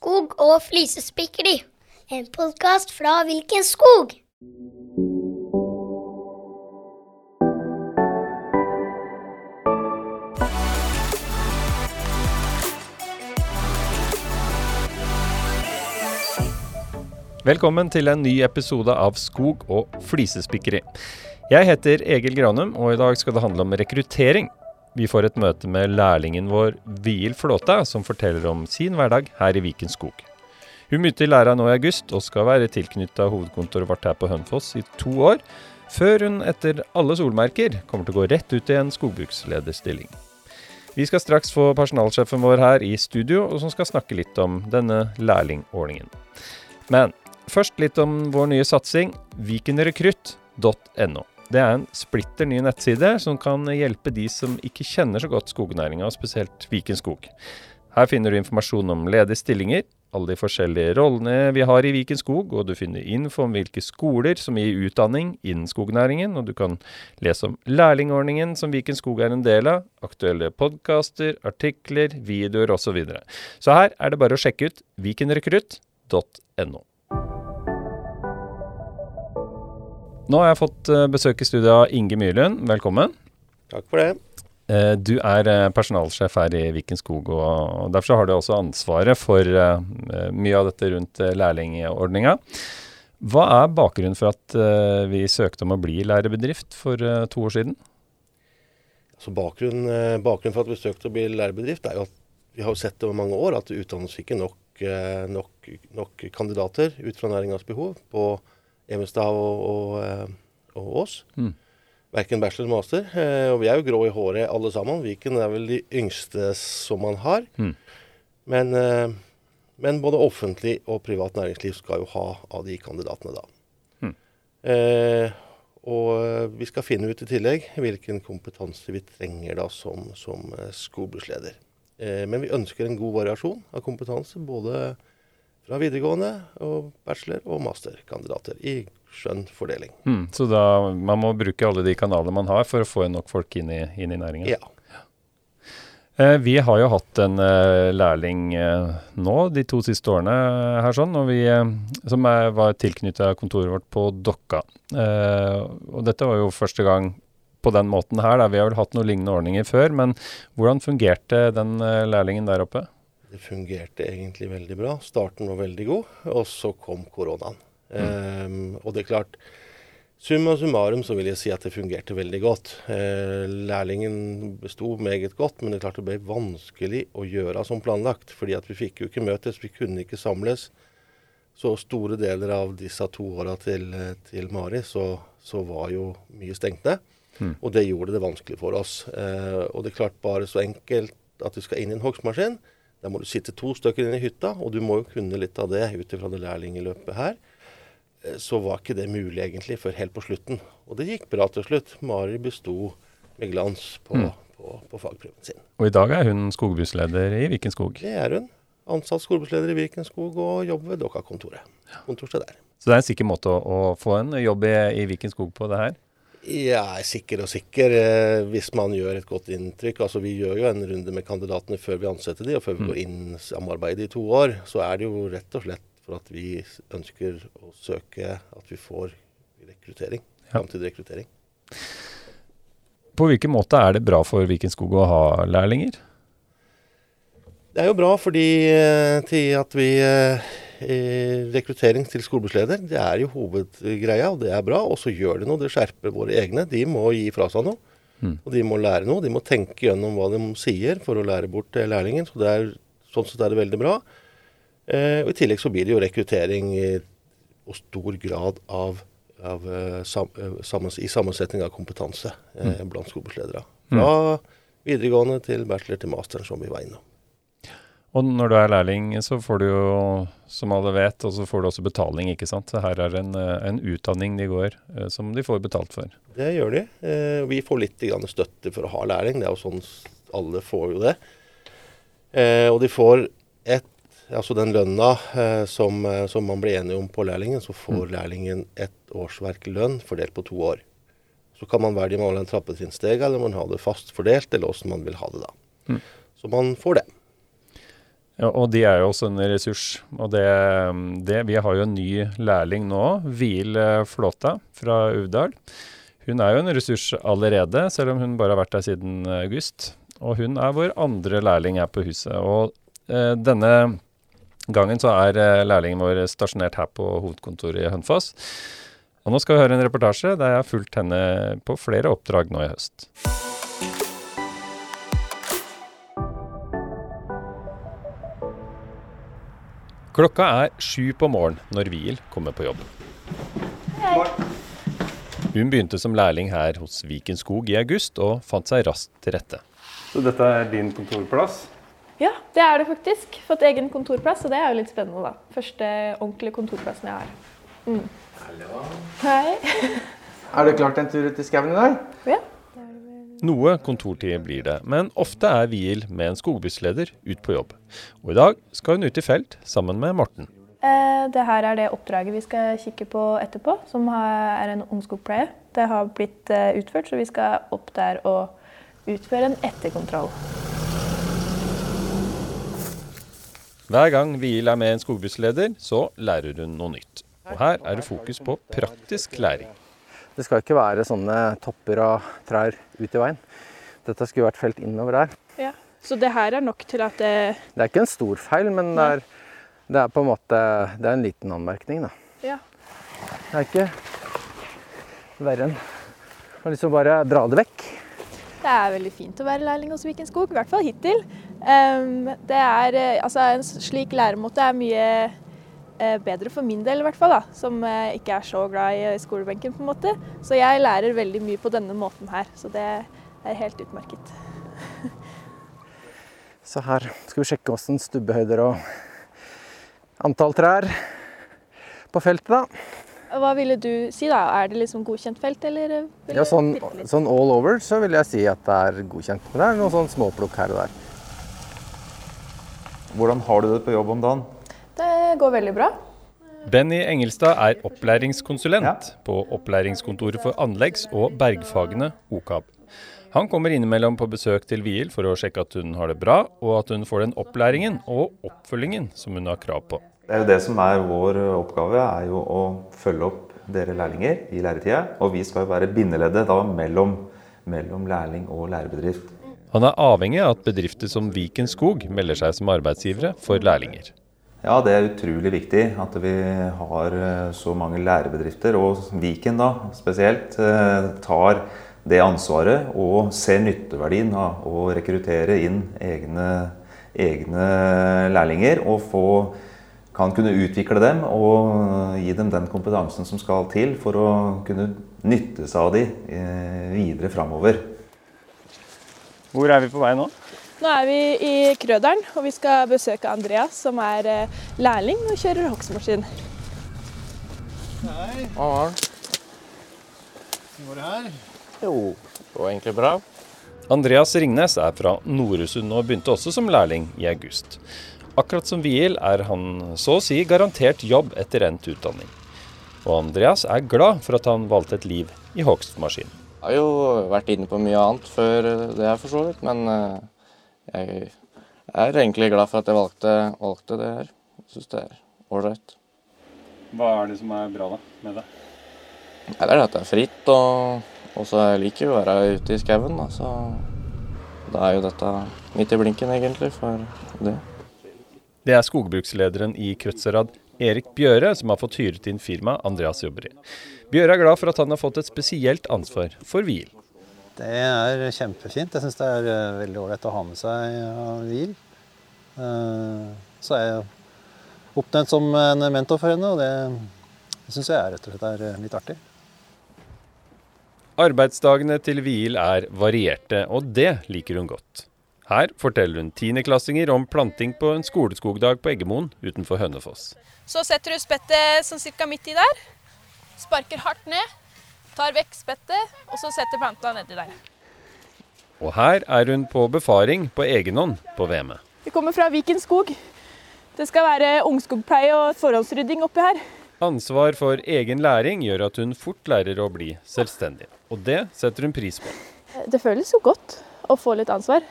Skog og flisespikkeri. En podkast fra Hvilken skog? Velkommen til en ny episode av Skog og flisespikkeri. Jeg heter Egil Granum, og i dag skal det handle om rekruttering. Vi får et møte med lærlingen vår Viil Flåta, som forteller om sin hverdag her i Viken skog. Hun begynte i læra nå i august, og skal være tilknytta hovedkontoret vårt her på Hønefoss i to år, før hun etter alle solmerker kommer til å gå rett ut i en skogbrukslederstilling. Vi skal straks få personalsjefen vår her i studio, og som skal snakke litt om denne lærlingordningen. Men først litt om vår nye satsing, vikenrekrutt.no. Det er en splitter ny nettside som kan hjelpe de som ikke kjenner så godt skognæringa, spesielt Viken skog. Her finner du informasjon om ledige stillinger, alle de forskjellige rollene vi har i Viken skog, og du finner info om hvilke skoler som gir utdanning innen skognæringen, og du kan lese om lærlingordningen som Viken skog er en del av, aktuelle podkaster, artikler, videoer osv. Så, videre. så her er det bare å sjekke ut vikenrekrutt.no. Nå har jeg fått eh, besøk i studio av Inge Myrlund. Velkommen. Takk for det. Eh, du er eh, personalsjef her i Viken skog, og derfor har du også ansvaret for mye av dette rundt lærlingordninga. Hva er bakgrunnen for at vi søkte om å bli lærebedrift for to år siden? Altså bakgrunnen, bakgrunnen, for at vi søkte å bli lærebedrift, er jo at vi har sett over mange år at det utdannes ikke nok, nok, nok kandidater ut fra næringas behov på Evenstad og, og, eh, og Ås. Mm. Verken bachelor eller master. Eh, og vi er jo grå i håret alle sammen. Viken er vel de yngste som man har. Mm. Men, eh, men, både offentlig og privat næringsliv skal jo ha av de kandidatene da. Mm. Eh, og vi skal finne ut i tillegg hvilken kompetanse vi trenger da som, som. Eh, men vi ønsker en god variasjon av kompetanse. både fra videregående og bachelor- og masterkandidater i skjønn fordeling. Mm, så da man må bruke alle de kanalene man har for å få nok folk inn i, inn i næringen? Ja. Eh, vi har jo hatt en eh, lærling eh, nå de to siste årene her sånn, vi, som er, var tilknytta kontoret vårt på Dokka. Eh, og dette var jo første gang på den måten her. Da. Vi har vel hatt noen lignende ordninger før, men hvordan fungerte den lærlingen der oppe? Det fungerte egentlig veldig bra. Starten var veldig god, og så kom koronaen. Mm. Um, og det er klart, summa summarum så vil jeg si at det fungerte veldig godt. Uh, lærlingen besto meget godt, men det er klart det ble vanskelig å gjøre som planlagt. fordi at vi fikk jo ikke møtes, vi kunne ikke samles. Så store deler av disse to åra til, til, Mari, så, så, var jo mye stengt ned. Mm. Og det gjorde det vanskelig for oss. Uh, og det er klart bare så enkelt at du skal inn i en hogstmaskin der må du sitte to stykker inne i hytta, og du må jo kunne litt av det ut ifra det lærlingløpet her. Eh, så var ikke det mulig egentlig før helt på slutten. Og det gikk bra til slutt. Mari besto med glans på, mm. på, på fagprøven sin. Og i dag er hun skogbussleder i Viken skog? Det er hun. Ansatt skogbussleder i Viken skog og jobber ved Dokka-kontoret. Kontorstedet der. Så det er en sikker måte å, å få en jobb i, i Viken skog på det her? Jeg er sikker og sikker eh, hvis man gjør et godt inntrykk. Altså Vi gjør jo en runde med kandidatene før vi ansetter de, og før vi mm. går inn samarbeidet i to år. Så er det jo rett og slett for at vi ønsker å søke at vi får rekruttering. Framtidig rekruttering. På hvilken måte er det bra for Viken Skog å ha lærlinger? Det er jo bra fordi eh, til at vi eh, rekruttering til skolebussleder. det er jo hovedgreia, og det er bra. Og så gjør de noe, det skjerper våre egne. De må gi fra seg noe. Mm. Og de må lære noe. De må tenke gjennom hva de sier for å lære bort lærlingen. Så det er, sånn sett er det veldig bra. Eh, og I tillegg så blir det jo rekruttering i, og stor grad av, av eh, sam, eh, sammens, i sammensetning av kompetanse eh, mm. blant skolebussledere. Fra mm. videregående til bachelor til master, som vi var innom. Og når du er lærling, så får du jo, som alle vet, og så får du også betaling, ikke sant. Så her er en, eh, en utdanning de går eh, som de får betalt for. Det gjør de. Eh, vi får litt støtte for å ha lærling. Det er jo sånn alle får jo det. Og de får et Altså den lønna som, som, man blir enige om på lærlingen, så får mm. lærlingen et årsverk lønn fordelt på to år. Så kan man velge om man vil ha en trappetrinnsteg, eller man har det fast fordelt, eller åssen man vil ha det da. Mm. Så man får det. Ja, og de er jo også en ressurs. Og det, det Vi har jo en ny lærling nå, Hvil eh, Flåta fra Uvdal. Hun er jo en ressurs allerede, selv om hun bare har vært der siden august. Og hun er vår andre lærling her på huset. Og eh, denne gangen så er eh, lærlingen vår stasjonert her på hovedkontoret i Hønfoss. Og nå skal vi høre en reportasje der jeg har fulgt henne på flere oppdrag nå i høst. Klokka er sju på morgenen når Wiel kommer på jobb. Hun begynte som lærling her hos Viken Skog i august, og fant seg raskt til rette. Så dette er din kontorplass? Ja, det er det faktisk. Fått egen kontorplass, og det er jo litt spennende, da. Første ordentlige kontorplassen jeg har. Mm. Hallo. Hei. er du klar til en tur ut i skauen i dag? Ja. Noe kontortid blir det, men ofte er Wiel med en skogbussleder ut på jobb. Og i dag skal hun ut i felt sammen med Morten. Eh, det her er det oppdraget vi skal kikke på etterpå, som er en ungskogpleie. Det har blitt eh, utført, så vi skal opp der og utføre en etterkontroll. Hver gang Wiel er med en skogbussleder, så lærer hun noe nytt. Og her er det fokus på praktisk læring. Det skal ikke være sånne topper av trær ut i veien. Dette skulle vært felt innover der. Ja, Så det her er nok til at det Det er ikke en stor feil, men det er, det er på en måte Det er en liten anmerkning, da. Ja. Det er ikke verre enn å liksom bare dra det vekk. Det er veldig fint å være lærling hos Viken Skog, i hvert fall hittil. Um, det er, eh, altså, en slik læremåte er mye Eh, bedre for min del, i hvert fall, da, som eh, ikke er så glad i skolebenken. på en måte. Så jeg lærer veldig mye på denne måten her, så det er helt utmerket. så her skal vi sjekke åssen stubbehøyder og antall trær på feltet, da. Hva ville du si, da? Er det liksom godkjent felt, eller? Ja, sånn, sånn, all over så vil jeg si at det er godkjent. Men det er noen sånn småplukk her og der. Hvordan har du det på jobb om dagen? Det går veldig bra. Benny Engelstad er opplæringskonsulent ja. på Opplæringskontoret for anleggs- og bergfagene OKAB. Han kommer innimellom på besøk til Wiel for å sjekke at hun har det bra, og at hun får den opplæringen og oppfølgingen som hun har krav på. Det er jo det som er vår oppgave, er jo å følge opp dere lærlinger i læretida. Og vi skal jo være bindeleddet da mellom, mellom lærling og lærebedrift. Han er avhengig av at bedrifter som Viken Skog melder seg som arbeidsgivere for lærlinger. Ja, det er utrolig viktig at vi har eh, så mange lærebedrifter, og Viken da spesielt, eh, tar det ansvaret og ser nytteverdien av å rekruttere inn egne, egne lærlinger. Og få, kan kunne utvikle dem og gi dem den kompetansen som skal til for å kunne nytte seg av de eh, videre framover. Hvor er vi på vei nå? Nå er vi i Krøderen, og vi skal besøke Andreas, som er eh, lærling og kjører hogstmaskin. Hei. Hva går det her? Jo, det går egentlig bra. Andreas Ringnes er fra Noresund og begynte også som lærling i august. Akkurat som Wiel er han så å si garantert jobb etter endt utdanning. Og Andreas er glad for at han valgte et liv i hogstmaskin. Jeg har jo vært inne på mye annet før det, her, for så vidt, men eh, jeg er egentlig glad for at jeg valgte, valgte det her. Jeg syns det er ålreit. Hva er det som er bra da, med det? Det er at det er fritt, og så liker jeg å være ute i skauen. Da, så da er jo dette midt i blinken, egentlig, for det. Det er skogbrukslederen i Krøtserad, Erik Bjøre, som har fått hyret inn firmaet Andreas jobber i. Bjøre er glad for at han har fått et spesielt ansvar for hvil. Det er kjempefint. Jeg syns det er eh, veldig ålreit å ha med seg hvil. Eh, så er jeg oppnevnt som en mentor for henne, og det syns jeg rett og slett er litt artig. Arbeidsdagene til Hvil er varierte, og det liker hun godt. Her forteller hun tiendeklassinger om planting på en skoleskogdag på Eggemoen utenfor Hønefoss. Så setter du spettet sånn cirka midt i der. Sparker hardt ned. Tar vekk spettet, og så setter planta nedi der. Og her er hun på befaring på egenhånd på VM. Vi kommer fra Viken skog. Det skal være ungskogpleie og forholdsrydding oppi her. Ansvar for egen læring gjør at hun fort lærer å bli selvstendig. Og det setter hun pris på. Det føles jo godt å få litt ansvar.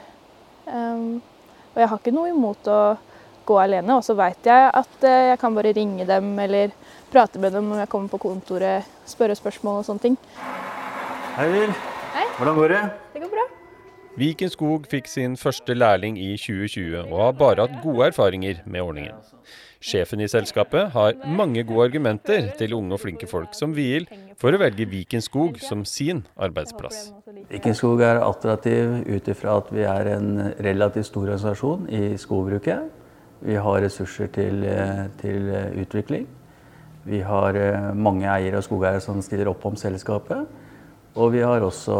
Um, og jeg har ikke noe imot å gå alene. Og så veit jeg at eh, jeg kan bare ringe dem eller prate med dem når jeg kommer på kontoret, spørre spørsmål og sånne ting. Hei, Vil. Hei. Hvordan går det? Det går bra. Viken Skog fikk sin første lærling i 2020, og har bare hatt gode erfaringer med ordningen. Sjefen i selskapet har mange gode argumenter til unge og flinke folk som Viil for å velge Viken Skog som sin arbeidsplass. Viken Skog er attraktiv ut ifra at vi er en relativt stor organisasjon i skogbruket. Vi har ressurser til, eh, til utvikling. Vi har eh, mange eiere og skogeiere som stiller opp om selskapet. Og vi har også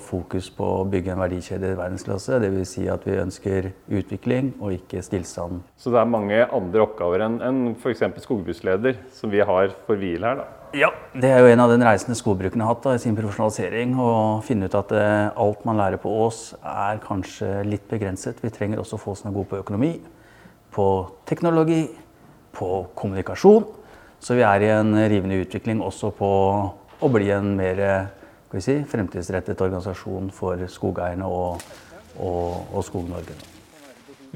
fokus på å bygge en verdikjede i verdensklasse. Dvs. Si at vi ønsker utvikling og ikke stillstand. Så det er mange andre oppgaver enn en f.eks. skogbussleder, som vi har for hvil her, da? Ja, det er jo en av den reisende skogbrukerne har hatt da, i sin profesjonalisering. Å finne ut at eh, alt man lærer på Ås er kanskje litt begrenset. Vi trenger også å få oss noe god på økonomi, på teknologi, på kommunikasjon. Så vi er i en rivende utvikling også på å bli en mer skal vi si, fremtidsrettet organisasjon for skogeierne og, og, og Skog-Norge.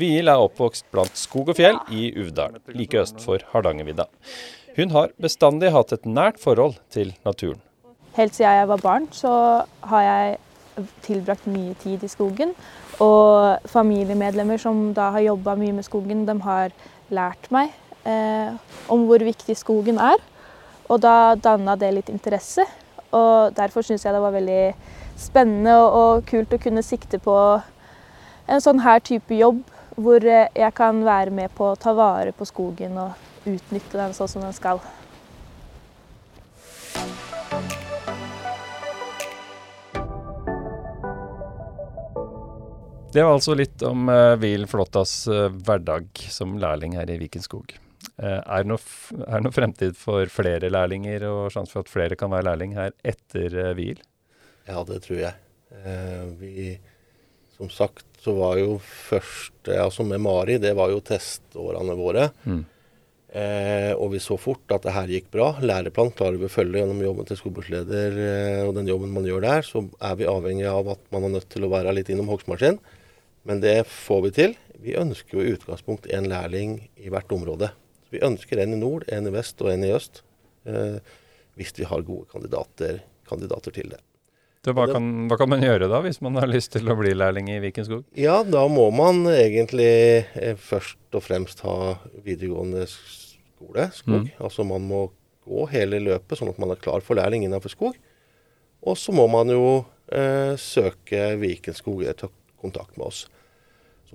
Viel er oppvokst blant skog og fjell i Uvdal, like øst for Hardangervidda. Hun har bestandig hatt et nært forhold til naturen. Helt siden jeg var barn, så har jeg tilbrakt mye tid i skogen. Og familiemedlemmer som da har jobba mye med skogen, de har lært meg eh, om hvor viktig skogen er. Og da danna det litt interesse. Og derfor syns jeg det var veldig spennende og, og, kult å kunne sikte på en sånn her type jobb, hvor eh, jeg kan være med på å ta vare på skogen og utnytte den sånn som den skal. Det var altså litt om uh, Vil Flåttas uh, hverdag som lærling her i Vikenskog. Uh, er, det noe, noe fremtid for flere lærlinger og sjanse for at flere kan være lærling her etter uh, Vil? Ja, det tror jeg. Vi, som sagt, så var jo første Altså med Mari, det var jo testårene våre. Mm. Eh, og vi så fort at det her gikk bra. Læreplan klarer vi å følge gjennom jobben til skolebussleder eh, og den jobben man gjør der. Så er vi avhengig av at man er nødt til å være litt innom hogstmaskin. Men det får vi til. Vi ønsker jo i utgangspunkt en lærling i hvert område. Så vi ønsker en i nord, en i vest og en i øst. Eh, hvis vi har gode kandidater, kandidater til det. Så hva kan, hva kan, man gjøre da, hvis man har lyst til å bli lærling i Vikenskog? Ja, da må man egentlig eh, først og fremst ha videregående skole, skog. Mm. Altså man må gå hele løpet, sånn at man er klar for lærling innenfor skog. Og så må man jo eh, søke Vikenskog ta kontakt med oss.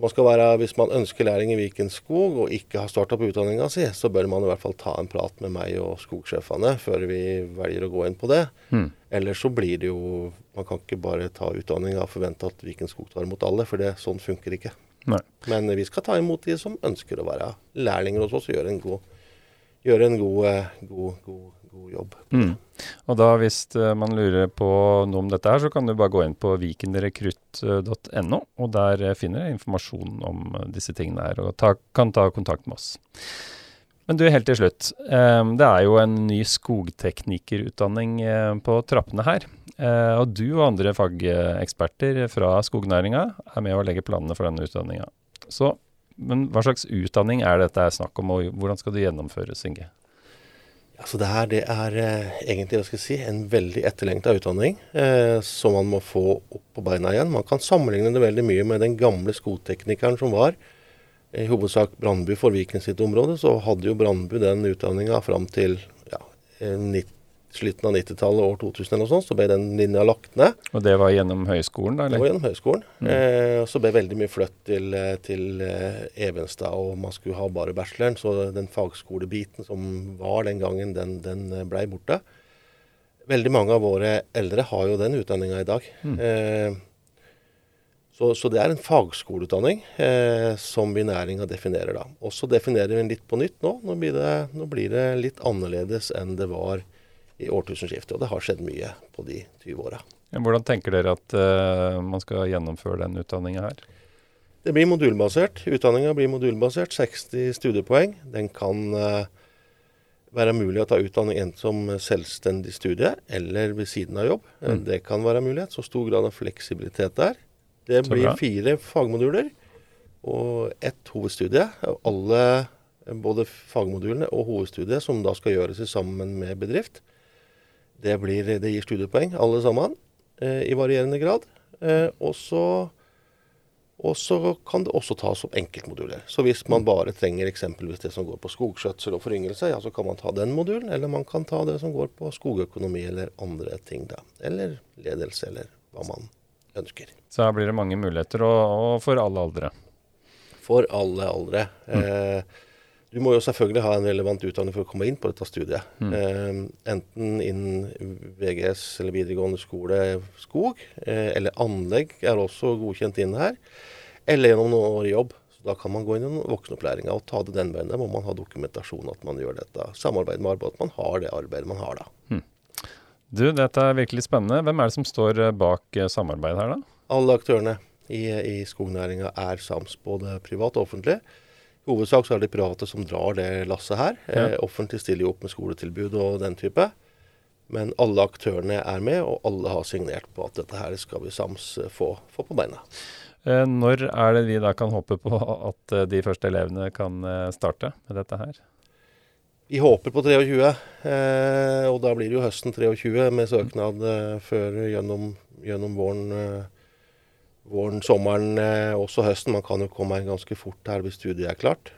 Man skal være, Hvis man ønsker læring i Vikenskog og ikke har starta på utdanninga si, så bør man i hvert fall ta en prat med meg og skogsjefene før vi velger å gå inn på det. Mm. Ellers så blir det jo Man kan ikke bare ta utdanninga og forvente at Vikenskog tar imot alle, for det, sånn funker ikke. Nei. Men vi skal ta imot de som ønsker å være lærlinger hos oss og gjøre en god, gjøre en god, eh, god, god god jobb. Mm. Og da hvis uh, man lurer på noe om dette her, så kan du bare gå inn på vikenrekrutt.no, og der uh, finner du informasjon om disse tingene her, og ta, kan ta kontakt med oss. Men du, helt til slutt. Det er jo en ny skogteknikerutdanning på trappene her. og du og andre fageksperter fra skognæringa er med å legge planene for denne utdanninga. Men hva slags utdanning er dette snakk om, og hvordan skal det gjennomføres, Inge? Altså det her det er eh, egentlig hva skal si, en veldig etterlengta utdanning eh, som man må få opp på beina igjen. Man kan sammenligne det veldig mye med den gamle skoteknikeren som var. I hovedsak Brandbu for Viken sitt område, så hadde jo Brandbu den utdanninga fram til ja, 90 slutten av 90-tallet, år 2000 eller noe sånt, så ble den linja lagt ned. Og det var gjennom høyskolen, da? Eller? Det var gjennom høyskolen. Mm. Eh, så ble veldig mye flytt til, eh, til eh, Evenstad, og man skulle ha bare bacheloren. Så den fagskolebiten som var den gangen, den, den eh, blei borte. Veldig mange av våre eldre har jo den utdanninga i dag. Mm. Eh, så, så, det er en fagskoleutdanning eh, som vi næringa definerer da. Og så definerer vi den litt på nytt nå. Nå blir, det, nå blir det litt annerledes enn det var i årtusenskiftet. Og det har skjedd mye på de 20 åra. Hvordan tenker dere at uh, man skal gjennomføre den utdanninga her? Det blir modulbasert. Utdanninga blir modulbasert. 60 studiepoeng. Den kan uh, være mulig å ta utdanning enten som selvstendig studie eller ved siden av jobb. Mm. Det kan være mulighet. Så stor grad av fleksibilitet der. Det blir fire fagmoduler. og ett hovedstudie. Alle, både fagmodulene og hovedstudiet, som da skal gjøres sammen med bedrift, det, blir, det gir studiepoeng alle sammen, eh, i varierende grad. Eh, og så og så kan det også tas som enkeltmoduler. Så hvis man bare trenger eksempelvis det som går på skogskjøtsel og foryngelse, ja, så kan man ta den modulen. Eller man kan ta det som går på skogøkonomi eller andre ting, da. Eller ledelse, eller hva man ønsker. Så her blir det mange muligheter, og, og for alle aldre? For alle aldre. Mm. Eh, du må jo selvfølgelig ha en relevant utdanning for å komme inn på dette studiet. Mm. Eh, enten innen VGS eller videregående skole skog, eh, eller anlegg er også godkjent inn her eller gjennom noen år i jobb. Så Da kan man gå inn i voksenopplæringa og ta det den veien. Da må man ha dokumentasjon at man gjør dette. Samarbeid med arbeid, at man har det arbeidet man har da. Mm. Du, dette er virkelig spennende. Hvem er det som står eh, bak eh, samarbeidet her, da? Alle aktørene i, i skognæringa er sams, både privat og offentlig. I hovedsak så er det private som drar det lasset her. Ja. Eh, offentlig stiller jo opp med skoletilbud og den type. Men alle aktørene er med, og alle har signert på at dette her skal vi sams eh, få, få på beina. Eh, når er det vi da kan håpe på at eh, de første elevene kan eh, starte med dette her? Vi håper på 23, og da blir det jo høsten 23 med søknad før gjennom, gjennom våren, våren, sommeren, også høsten. Man kan jo komme ganske fort her hvis studiet er klart.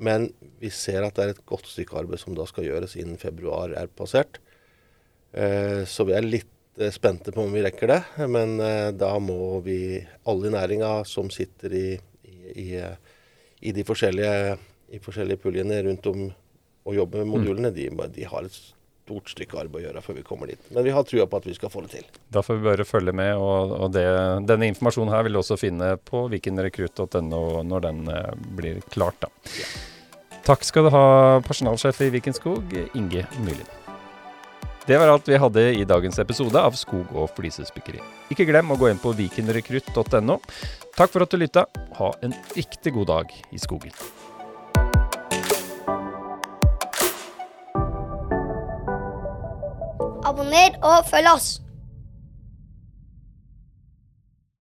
Men vi ser at det er et godt stykke arbeid som da skal gjøres innen februar er passert. Så vi er litt Eh, spente på om vi rekker det. Men eh, da må vi, alle i næringa som sitter i, i, i, i de forskjellige, forskjellige puljene rundt om og jobber med mm. modulene, de, de, har et stort stykke arbeid å gjøre før vi kommer dit. Men vi har trua på at vi skal få det til. Da får vi bare følge med. Og, og det, denne informasjonen her vil du også finne på vikenrekrutt.no når den uh, blir klart. da. Ja. Takk skal du ha, personalsjef i Viken Skog, Inge Myhlin. Det var alt vi hadde i dagens episode av Skog og flisespikkeri. Ikke glem å gå inn på vikenrekrutt.no. Takk for at du lytta. Ha en riktig god dag i skogen. Abonner og følg oss.